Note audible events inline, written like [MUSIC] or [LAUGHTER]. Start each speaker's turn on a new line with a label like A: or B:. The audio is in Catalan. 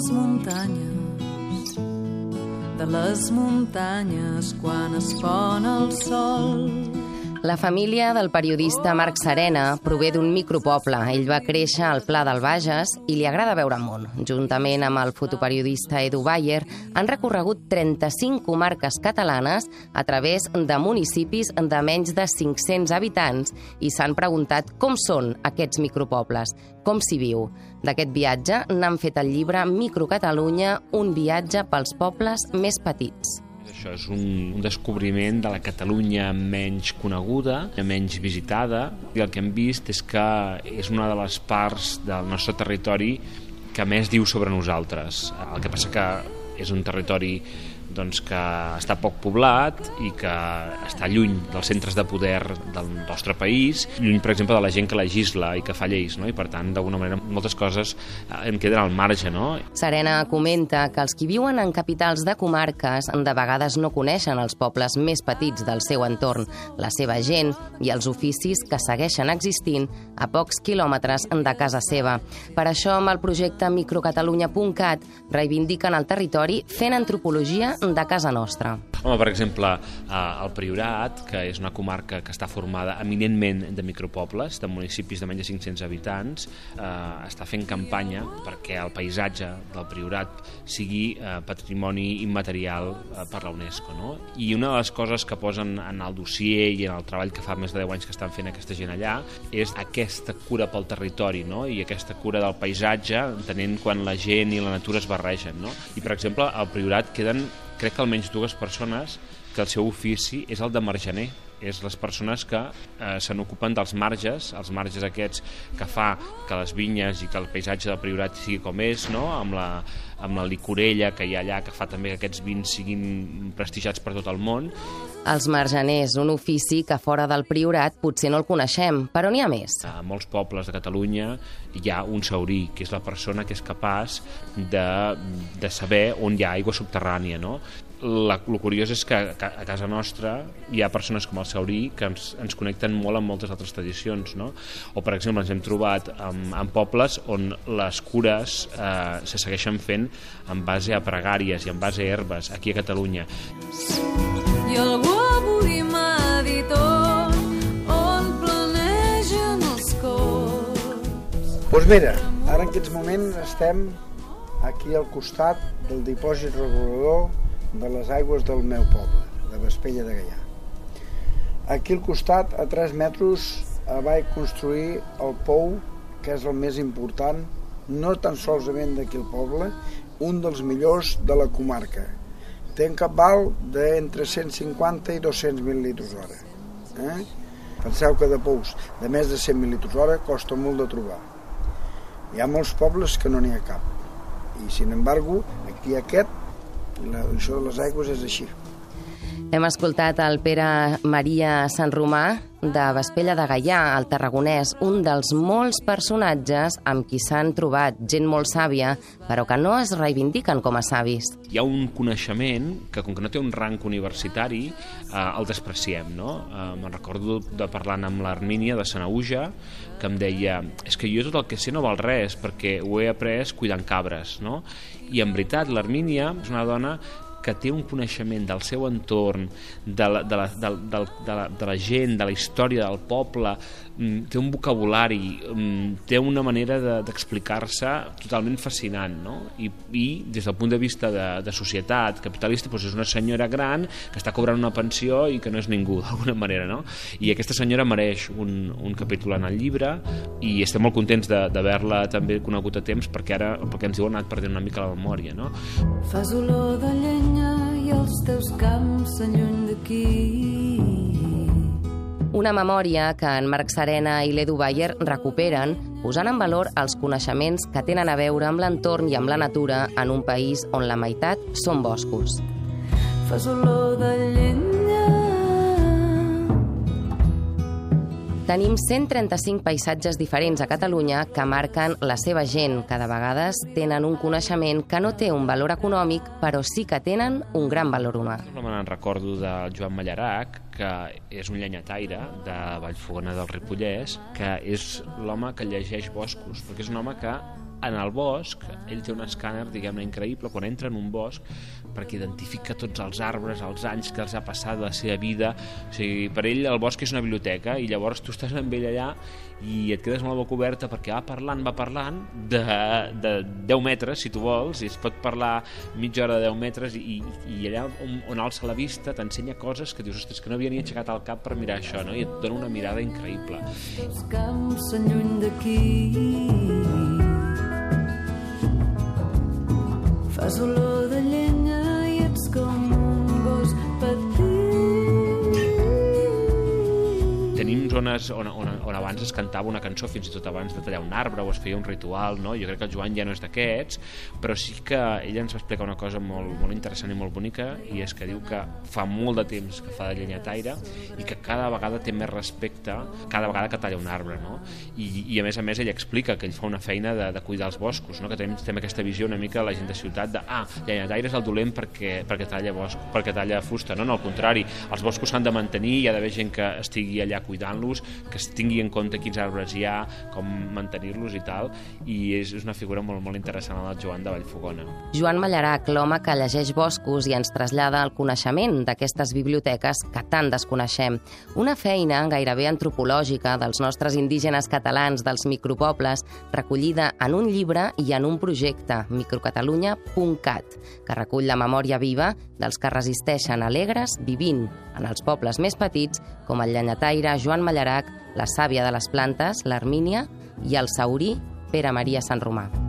A: les muntanyes, de les muntanyes quan es pon el sol.
B: La família del periodista Marc Serena prové d'un micropoble. Ell va créixer al Pla del Bages i li agrada veure món. Juntament amb el fotoperiodista Edu Bayer han recorregut 35 comarques catalanes a través de municipis de menys de 500 habitants i s'han preguntat com són aquests micropobles, com s'hi viu. D'aquest viatge n'han fet el llibre Microcatalunya, un viatge pels pobles més petits.
C: Això és un, un descobriment de la Catalunya menys coneguda, menys visitada, i el que hem vist és que és una de les parts del nostre territori que més diu sobre nosaltres. El que passa que és un territori doncs, que està poc poblat i que està lluny dels centres de poder del nostre país, lluny, per exemple, de la gent que legisla i que fa lleis, no? i per tant, d'alguna manera, moltes coses eh, en queden al marge. No?
B: Serena comenta que els qui viuen en capitals de comarques de vegades no coneixen els pobles més petits del seu entorn, la seva gent i els oficis que segueixen existint a pocs quilòmetres de casa seva. Per això, amb el projecte microcatalunya.cat reivindiquen el territori fent antropologia de casa nostra.
C: Home, per exemple, eh, el Priorat, que és una comarca que està formada eminentment de micropobles, de municipis de menys de 500 habitants, eh, està fent campanya perquè el paisatge del Priorat sigui eh, patrimoni immaterial eh, per la UNESCO. No? I una de les coses que posen en el dossier i en el treball que fa més de 10 anys que estan fent aquesta gent allà és aquesta cura pel territori no? i aquesta cura del paisatge, entenent quan la gent i la natura es barregen. No? I, per exemple, al Priorat queden crec que almenys dues persones que el seu ofici és el de margener és les persones que eh, se n'ocupen dels marges, els marges aquests que fa que les vinyes i que el paisatge del Priorat sigui com és, no? amb, la, amb la licorella que hi ha allà, que fa també que aquests vins siguin prestigiats per tot el món.
B: Els margeners, un ofici que fora del Priorat potser no el coneixem, però n'hi ha més.
C: A molts pobles de Catalunya hi ha un saurí, que és la persona que és capaç de, de saber on hi ha aigua subterrània, no? la, el curiós és que a casa nostra hi ha persones com el Saurí que ens, ens connecten molt amb moltes altres tradicions no? o per exemple ens hem trobat en, en pobles on les cures eh, se segueixen fent en base a pregàries i en base a herbes aquí a Catalunya
A: I algú avui m'ha dit on, on planegen els cors.
D: Doncs pues mira, ara en aquests moments estem aquí al costat del dipòsit regulador de les aigües del meu poble, de Vespella de Gaià. Aquí al costat, a 3 metres, vaig construir el pou, que és el més important, no tan solament d'aquí al poble, un dels millors de la comarca. Té un cabal d'entre 150 i 200 mil litres hora. Eh? Penseu que de pous de més de 100 mil litres hora costa molt de trobar. Hi ha molts pobles que no n'hi ha cap. I, sin embargo, aquí aquest la, això de les aigües és així.
B: Hem escoltat el Pere Maria Sant Romà de Vespella de Gaià, al Tarragonès, un dels molts personatges amb qui s'han trobat gent molt sàvia, però que no es reivindiquen com a savis.
C: Hi ha un coneixement que, com que no té un rang universitari, eh, el despreciem. No? Eh, me'n recordo de parlant amb l'Armínia de Sanauja, que em deia és que jo tot el que sé no val res perquè ho he après cuidant cabres. No? I en veritat l'Armínia és una dona que té un coneixement del seu entorn, de la, de la, de, de, de, la, de la gent, de la història del poble, mm, té un vocabulari, mm, té una manera d'explicar-se de, totalment fascinant, no? I, I des del punt de vista de, de societat capitalista, doncs és una senyora gran que està cobrant una pensió i que no és ningú, [LAUGHS] d'alguna manera, no? I aquesta senyora mereix un, un capítol en el llibre i estem molt contents d'haver-la també conegut a temps perquè ara, perquè ens diu, ha anat perdent una mica la memòria, no?
A: Fas olor de llenya són lluny d'aquí.
B: Una memòria que en Marc Serena i l'Edu Bayer recuperen posant en valor els coneixements que tenen a veure amb l'entorn i amb la natura en un país on la meitat són boscos.
A: Fas olor de llenya
B: Tenim 135 paisatges diferents a Catalunya que marquen la seva gent, que de vegades tenen un coneixement que no té un valor econòmic, però sí que tenen un gran valor humà.
C: No me'n recordo del Joan Mallarac, que és un llenyataire de Vallfogona del Ripollès, que és l'home que llegeix boscos, perquè és un home que en el bosc, ell té un escàner, diguem-ne, increïble, quan entra en un bosc, perquè identifica tots els arbres, els anys que els ha passat de la seva vida. O sigui, per ell el bosc és una biblioteca i llavors tu estàs amb ell allà i et quedes la boca oberta perquè va parlant, va parlant de, de 10 metres, si tu vols, i es pot parlar mitja hora de 10 metres i, i allà on, on alça la vista t'ensenya coses que dius, ostres, que no havia ni aixecat el cap per mirar això, no? i et dona una mirada increïble.
A: Els camps són lluny d'aquí Fas
C: zones on, on, on abans es cantava una cançó fins i tot abans de tallar un arbre o es feia un ritual, no? jo crec que el Joan ja no és d'aquests, però sí que ell ens va explicar una cosa molt, molt interessant i molt bonica i és que diu que fa molt de temps que fa de llenyataire i que cada vegada té més respecte cada vegada que talla un arbre no? I, i a més a més ell explica que ell fa una feina de, de cuidar els boscos no? que tenim, tenim aquesta visió una mica la gent de ciutat de ah, llenyataire és el dolent perquè, perquè talla bosc, perquè talla fusta no, no, al contrari, els boscos s'han de mantenir hi ha d'haver gent que estigui allà cuidant-los, que es tingui en compte quins arbres hi ha, com mantenir-los i tal, i és, una figura molt, molt interessant el Joan de Vallfogona.
B: Joan Mallarac, l'home que llegeix boscos i ens trasllada al coneixement d'aquestes biblioteques que tant desconeixem. Una feina gairebé antropològica dels nostres indígenes catalans dels micropobles, recollida en un llibre i en un projecte, microcatalunya.cat, que recull la memòria viva dels que resisteixen alegres vivint en els pobles més petits com el llenyataire Joan Mallarac, la sàvia de les plantes, l'Armínia, i el saurí Pere Maria Sant Romà.